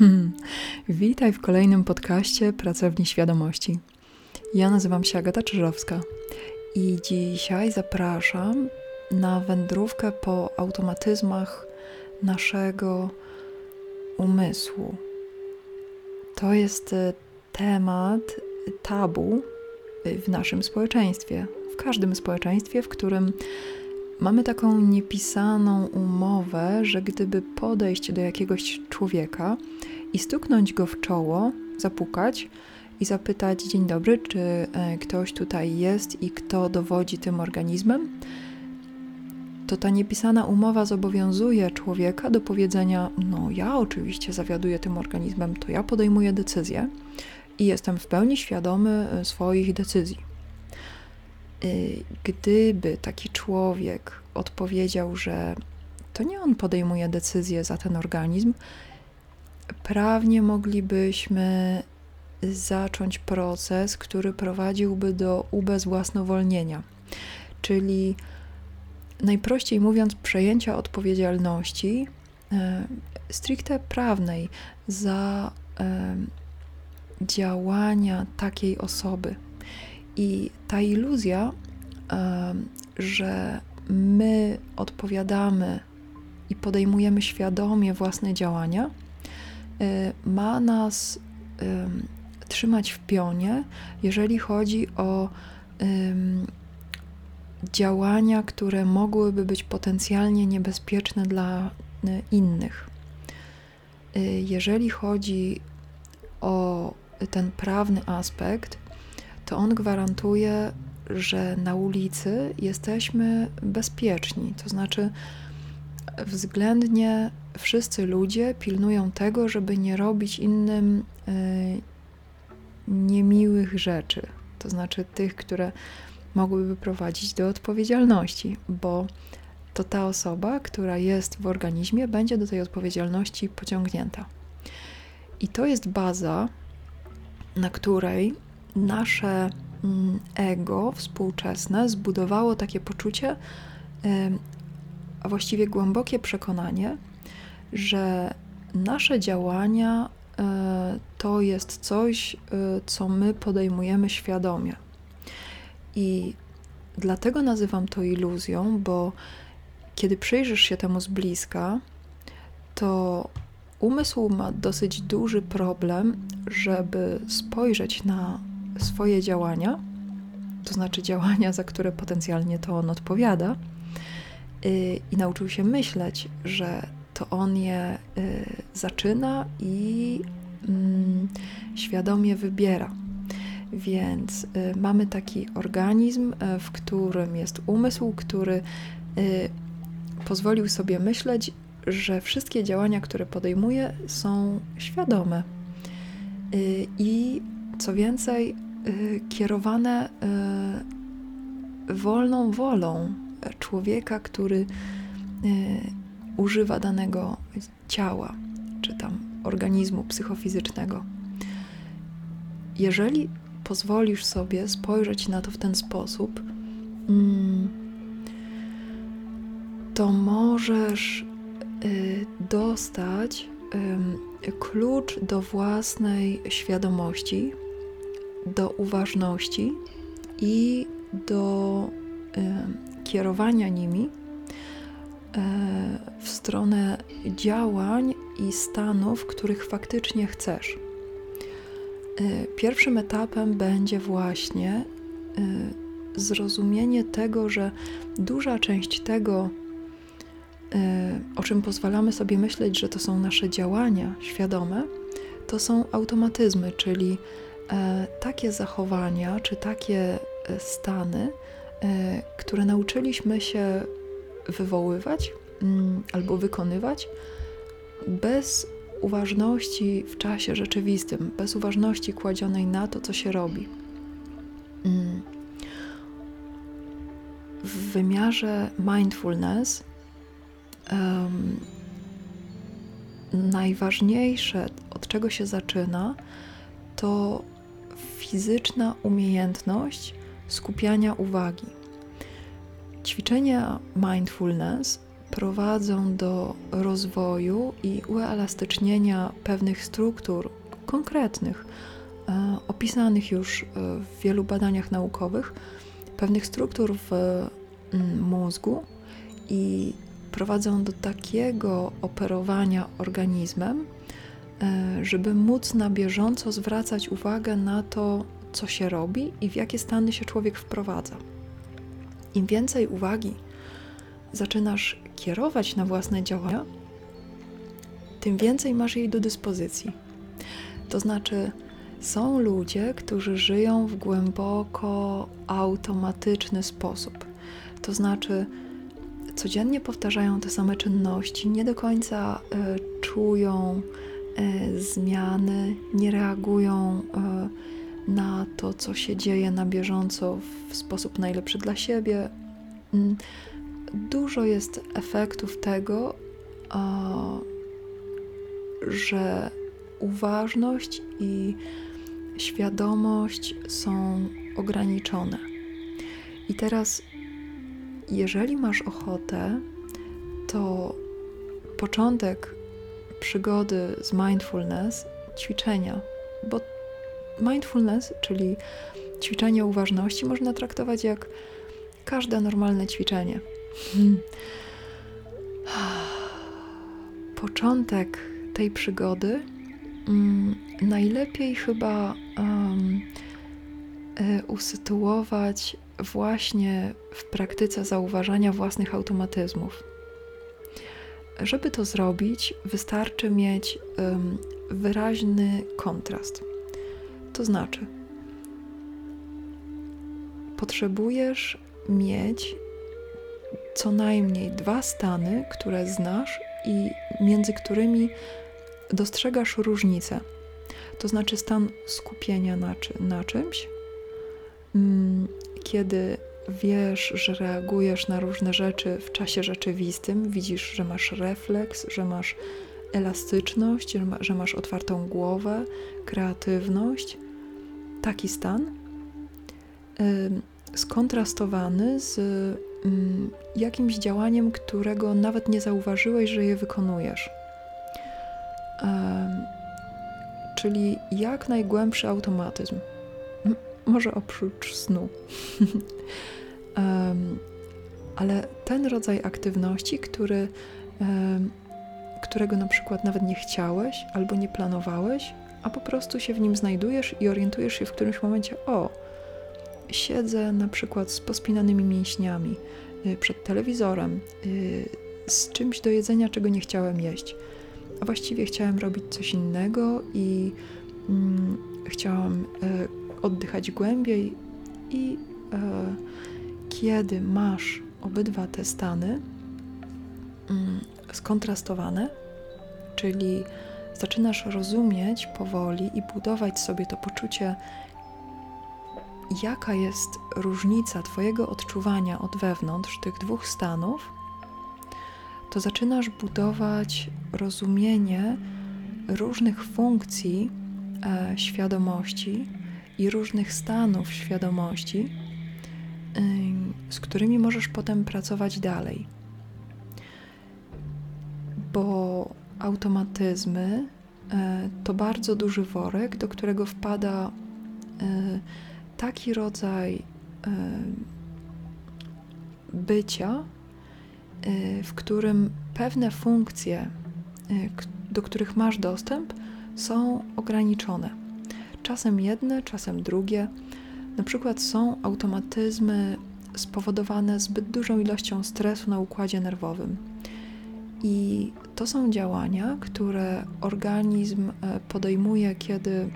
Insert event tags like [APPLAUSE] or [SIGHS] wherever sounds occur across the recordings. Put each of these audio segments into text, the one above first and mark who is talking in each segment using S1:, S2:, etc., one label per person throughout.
S1: [LAUGHS] Witaj w kolejnym podcaście Pracowni Świadomości. Ja nazywam się Agata Czyżowska i dzisiaj zapraszam na wędrówkę po automatyzmach naszego umysłu. To jest e, temat tabu w naszym społeczeństwie, w każdym społeczeństwie, w którym mamy taką niepisaną umowę, że gdyby podejść do jakiegoś człowieka i stuknąć go w czoło, zapukać i zapytać: Dzień dobry, czy e, ktoś tutaj jest i kto dowodzi tym organizmem, to ta niepisana umowa zobowiązuje człowieka do powiedzenia: No, ja oczywiście zawiaduję tym organizmem, to ja podejmuję decyzję i jestem w pełni świadomy e, swoich decyzji. Y, gdyby taki człowiek odpowiedział, że to nie on podejmuje decyzję za ten organizm, prawnie moglibyśmy zacząć proces, który prowadziłby do ubezwłasnowolnienia, czyli najprościej mówiąc, przejęcia odpowiedzialności e, stricte prawnej za działania takiej osoby. I ta iluzja, że my odpowiadamy i podejmujemy świadomie własne działania, y, ma nas trzymać w pionie, jeżeli chodzi o działania, które mogłyby być potencjalnie niebezpieczne dla y, innych. Y, jeżeli chodzi o ten prawny aspekt, to on gwarantuje, że na ulicy jesteśmy bezpieczni. To znaczy, względnie wszyscy ludzie pilnują tego, żeby nie robić innym y, niemiłych rzeczy. To znaczy tych, które mogłyby prowadzić do odpowiedzialności, bo to ta osoba, która jest w organizmie, będzie do tej odpowiedzialności pociągnięta. I to jest baza, na której nasze mm, ego współczesne zbudowało takie poczucie, a właściwie głębokie przekonanie, że nasze działania e, to jest coś, e, co my podejmujemy świadomie. I dlatego nazywam to iluzją, bo kiedy przyjrzysz się temu z bliska, to umysł ma dosyć duży problem, żeby spojrzeć na swoje działania, to znaczy działania, za które potencjalnie to on odpowiada, y, i nauczył się myśleć, że to on je y, zaczyna i mm, świadomie wybiera. Więc y, mamy taki organizm, w którym jest umysł, który pozwolił sobie myśleć, że wszystkie działania, które podejmuje, są świadome. I co więcej, kierowane y, wolną wolą człowieka, który y, używa danego ciała, czy tam organizmu psychofizycznego. Jeżeli pozwolisz sobie spojrzeć na to w ten sposób, mm, to możesz dostać klucz do własnej świadomości, do uważności i do y, kierowania nimi y, w stronę działań i stanów, których faktycznie chcesz. Y, pierwszym etapem będzie właśnie zrozumienie tego, że duża część tego, o czym pozwalamy sobie myśleć, że to są nasze działania świadome, to są automatyzmy, czyli takie zachowania czy takie e, stany, e, które nauczyliśmy się wywoływać mm, albo wykonywać bez uważności w czasie rzeczywistym, bez uważności kładzionej na to, co się robi. Mm. W wymiarze mindfulness um, najważniejsze, od czego się zaczyna, to fizyczna umiejętność skupiania uwagi. Ćwiczenia mindfulness prowadzą do rozwoju i uelastycznienia pewnych struktur konkretnych, e, opisanych już e, w wielu badaniach naukowych, pewnych struktur w mm, mózgu i prowadzą do takiego operowania organizmem, żeby móc na bieżąco zwracać uwagę na to, co się robi i w jakie stany się człowiek wprowadza. Im więcej uwagi zaczynasz kierować na własne działania, tym więcej masz jej do dyspozycji. To znaczy, są ludzie, którzy żyją w głęboko automatyczny sposób. To znaczy, codziennie powtarzają te same czynności, nie do końca y, czują zmiany, nie reagują y, na to, co się dzieje na bieżąco w sposób najlepszy dla siebie. Mm, dużo jest efektów tego, że uważność i świadomość są ograniczone. I teraz, jeżeli masz ochotę, to początek przygody z mindfulness, ćwiczenia, bo mindfulness, czyli ćwiczenie uważności, można traktować jak każde normalne ćwiczenie. [SIGHS] Początek tej przygody um, najlepiej chyba um, usytuować właśnie w praktyce zauważania własnych automatyzmów. Żeby to zrobić, wystarczy mieć um, wyraźny kontrast. To znaczy, potrzebujesz mieć co najmniej dwa stany, które znasz i między którymi dostrzegasz różnicę. To znaczy stan skupienia na, czy, na czymś, mm, kiedy wiesz, że reagujesz na różne rzeczy w czasie rzeczywistym, widzisz, że masz refleks, że masz elastyczność, że, ma, że masz otwartą głowę, kreatywność. Taki stan skontrastowany z mm, jakimś działaniem, którego nawet nie zauważyłeś, że je wykonujesz. czyli jak najgłębszy automatyzm. Może oprócz snu. [LAUGHS] ale ten rodzaj aktywności, który, którego na przykład nawet nie chciałeś albo nie planowałeś, a po prostu się w nim znajdujesz i orientujesz się w którymś momencie, o, siedzę na przykład z pospinanymi mięśniami y, przed telewizorem, y, z czymś do jedzenia, czego nie chciałem jeść. A właściwie chciałem robić coś innego i mm, chciałam e, oddychać głębiej. I e, kiedy masz obydwa te stany mm, skontrastowane, czyli zaczynasz rozumieć powoli i budować sobie to poczucie jaka jest różnica Twojego odczuwania od wewnątrz tych dwóch stanów, to zaczynasz budować rozumienie różnych funkcji e, świadomości i różnych stanów świadomości, z którymi możesz potem pracować dalej. Bo automatyzmy e, to bardzo duży worek, do którego wpada e, taki rodzaj bycia, e, w którym pewne funkcje, do których masz dostęp, są ograniczone. Czasem jedne, czasem drugie. Na przykład są automatyzmy spowodowane zbyt dużą ilością stresu na układzie nerwowym. I to są działania, które organizm e, podejmuje, kiedy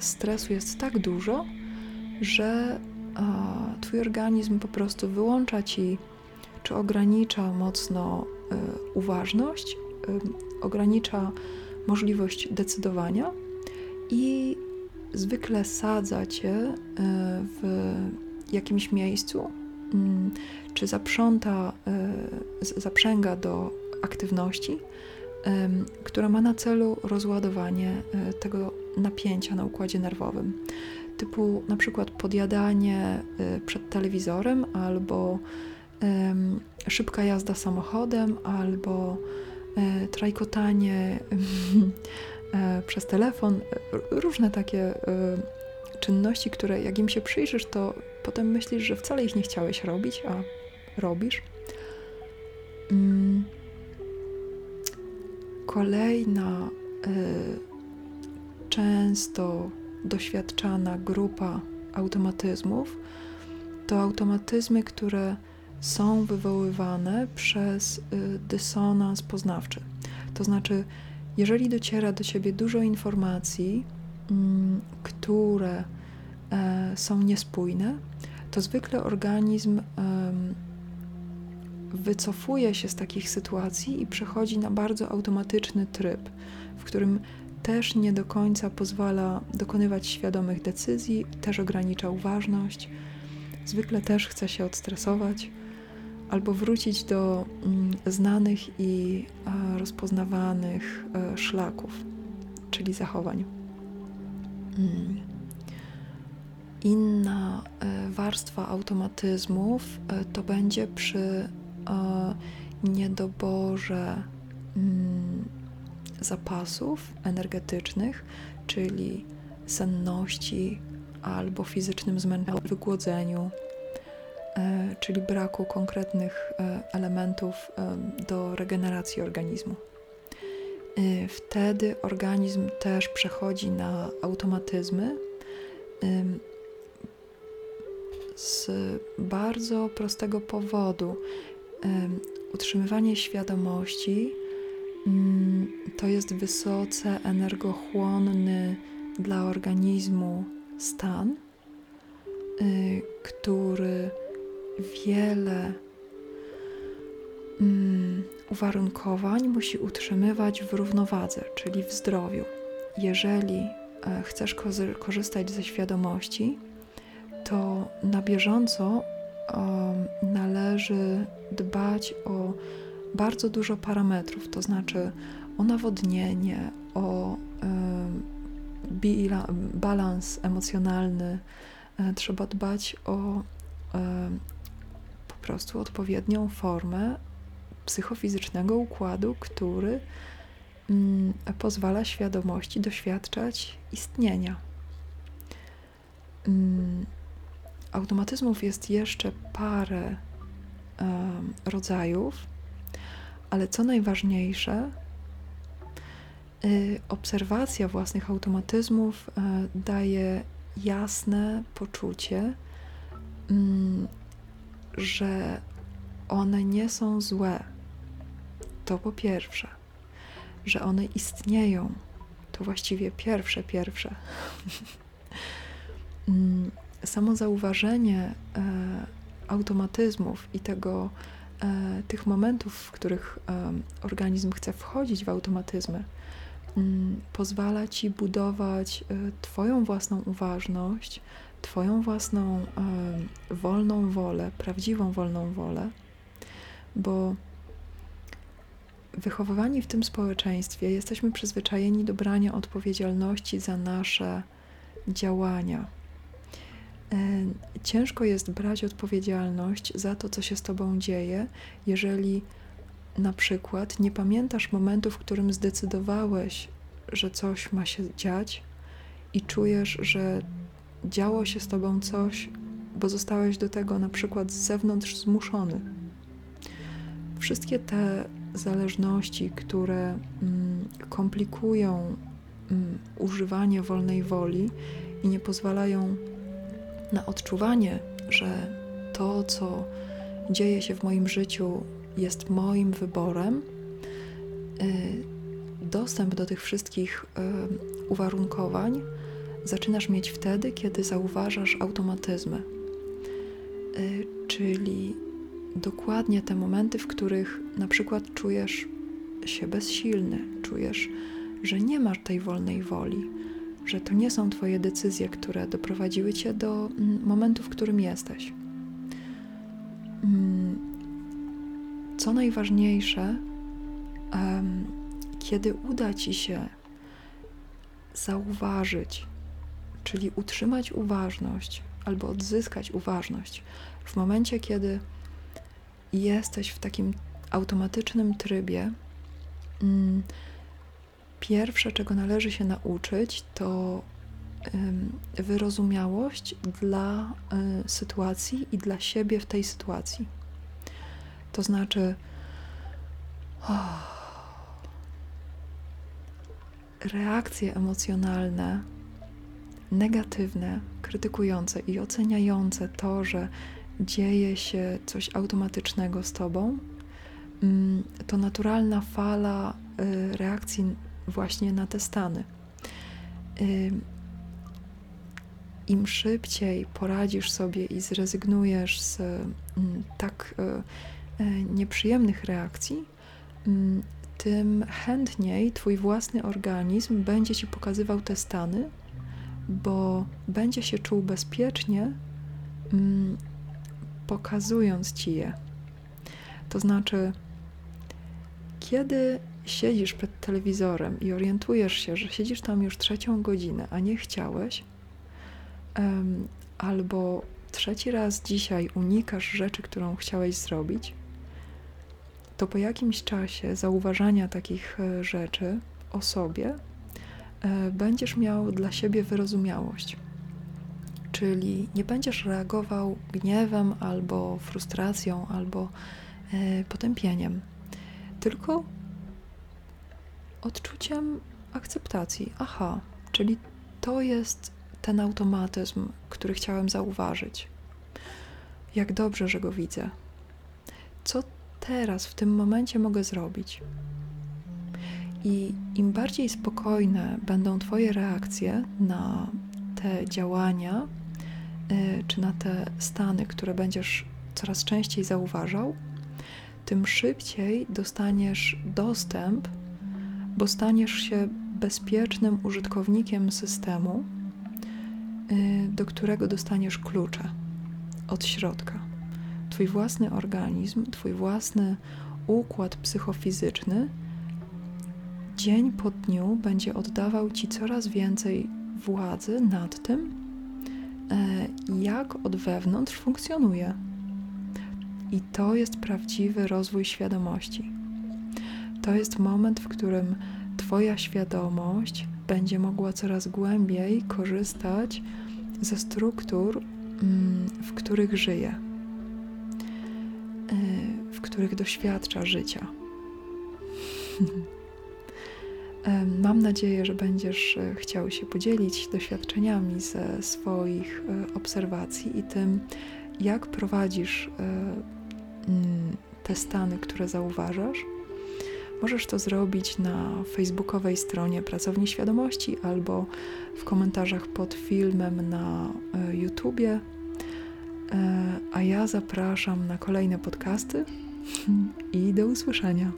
S1: stresu jest tak dużo, że a, Twój organizm po prostu wyłącza Ci, czy ogranicza mocno y, uważność, y, ogranicza możliwość decydowania i zwykle sadza Cię y, w jakimś miejscu, mm, czy zaprząta, zaprzęga do aktywności, która ma na celu rozładowanie tego napięcia na układzie nerwowym. Typu na przykład podjadanie przed telewizorem albo szybka jazda samochodem albo e, trajkotanie e, [LAUGHS] przez telefon, różne takie czynności, które jak im się przyjrzysz, to potem myślisz, że wcale ich nie chciałeś robić, a robisz. Mm. Kolejna często doświadczana grupa automatyzmów to automatyzmy, które są wywoływane przez dysonans poznawczy. To znaczy, jeżeli dociera do ciebie dużo informacji, mm, które e, są niespójne, to zwykle organizm wycofuje się z takich sytuacji i przechodzi na bardzo automatyczny tryb, w którym też nie do końca pozwala dokonywać świadomych decyzji, też ogranicza uważność, zwykle też chce się odstresować albo wrócić do mm, znanych i rozpoznawanych e, szlaków, czyli zachowań. Mm. Inna e, warstwa automatyzmów e, to będzie przy niedoborze mm, zapasów energetycznych, czyli senności albo fizycznym zmęczeniu, wygłodzeniu, e, czyli braku konkretnych e, elementów e, do regeneracji organizmu. Wtedy organizm też przechodzi na automatyzmy z bardzo prostego powodu. Utrzymywanie świadomości Mm, to jest wysoce energochłonny dla organizmu stan, który wiele mm, uwarunkowań musi utrzymywać w równowadze, czyli w zdrowiu. Jeżeli e, chcesz korzystać ze świadomości, to na bieżąco należy dbać o bardzo dużo parametrów, to znaczy o nawodnienie, o balans emocjonalny. E, trzeba dbać o prostu odpowiednią formę psychofizycznego układu, który mm, pozwala świadomości doświadczać istnienia. Mm, automatyzmów jest jeszcze parę rodzajów. Ale co najważniejsze, y, obserwacja własnych automatyzmów y, daje jasne poczucie, mm, że one nie są złe. To po pierwsze, że one istnieją. To właściwie pierwsze, pierwsze. [LAUGHS] Mm, samo zauważenie e, automatyzmów i tego, e, tych momentów, w których e, organizm chce wchodzić w automatyzmy, mm, pozwala ci budować e, Twoją własną uważność, Twoją własną wolną wolę, prawdziwą wolną wolę, bo wychowywani w tym społeczeństwie jesteśmy przyzwyczajeni do brania odpowiedzialności za nasze działania. Ciężko jest brać odpowiedzialność za to, co się z tobą dzieje, jeżeli na przykład nie pamiętasz momentu, w którym zdecydowałeś, że coś ma się dziać i czujesz, że działo się z tobą coś, bo zostałeś do tego na przykład z zewnątrz zmuszony. Wszystkie te zależności, które mm, komplikują mm, używanie wolnej woli i nie pozwalają na odczuwanie, że to, co dzieje się w moim życiu, jest moim wyborem, y, dostęp do tych wszystkich y, uwarunkowań zaczynasz mieć wtedy, kiedy zauważasz automatyzmy, y, czyli dokładnie te momenty, w których na przykład czujesz się bezsilny, czujesz, że nie masz tej wolnej woli, że to nie są Twoje decyzje, które doprowadziły Cię do mm, momentu, w którym jesteś. Mm, co najważniejsze, kiedy uda Ci się zauważyć, czyli utrzymać uważność albo odzyskać uważność w momencie, kiedy jesteś w takim automatycznym trybie, mm, pierwsze, czego należy się nauczyć, to wyrozumiałość dla y, sytuacji i dla siebie w tej sytuacji. To znaczy, oh, reakcje emocjonalne, negatywne, krytykujące i oceniające to, że dzieje się coś automatycznego z tobą, mm, to naturalna fala y, reakcji właśnie na te stany. Im szybciej poradzisz sobie i zrezygnujesz z mm, tak y, y, nieprzyjemnych reakcji, mm, tym chętniej Twój własny organizm będzie Ci pokazywał te stany, bo będzie się czuł bezpiecznie, mm, pokazując Ci je. To znaczy, kiedy siedzisz przed telewizorem i orientujesz się, że siedzisz tam już trzecią godzinę, a nie chciałeś, albo trzeci raz dzisiaj unikasz rzeczy, którą chciałeś zrobić, to po jakimś czasie zauważania takich e, rzeczy o sobie będziesz miał dla siebie wyrozumiałość. Czyli nie będziesz reagował gniewem albo frustracją, albo e, potępieniem, tylko odczuciem akceptacji. Aha, czyli to jest ten automatyzm, który chciałem zauważyć. Jak dobrze, że go widzę. Co teraz, w tym momencie mogę zrobić? I im bardziej spokojne będą Twoje reakcje na te działania, yy, czy na te stany, które będziesz coraz częściej zauważał, tym szybciej dostaniesz dostęp, bo staniesz się bezpiecznym użytkownikiem systemu, Y, do którego dostaniesz klucze od środka. Twój własny organizm, Twój własny układ psychofizyczny dzień po dniu będzie oddawał Ci coraz więcej władzy nad tym, e, jak od wewnątrz funkcjonuje. I to jest prawdziwy rozwój świadomości. To jest moment, w którym Twoja świadomość będzie mogła coraz głębiej korzystać ze struktur, mm, w których żyje, y, w których doświadcza życia. [LAUGHS] Mam nadzieję, że będziesz e, chciał się podzielić doświadczeniami ze swoich e, obserwacji i tym, jak prowadzisz e, mm, te stany, które zauważasz Możesz to zrobić na facebookowej stronie Pracowni Świadomości albo w komentarzach pod filmem na YouTubie. A ja zapraszam na kolejne podcasty [LAUGHS] i do usłyszenia.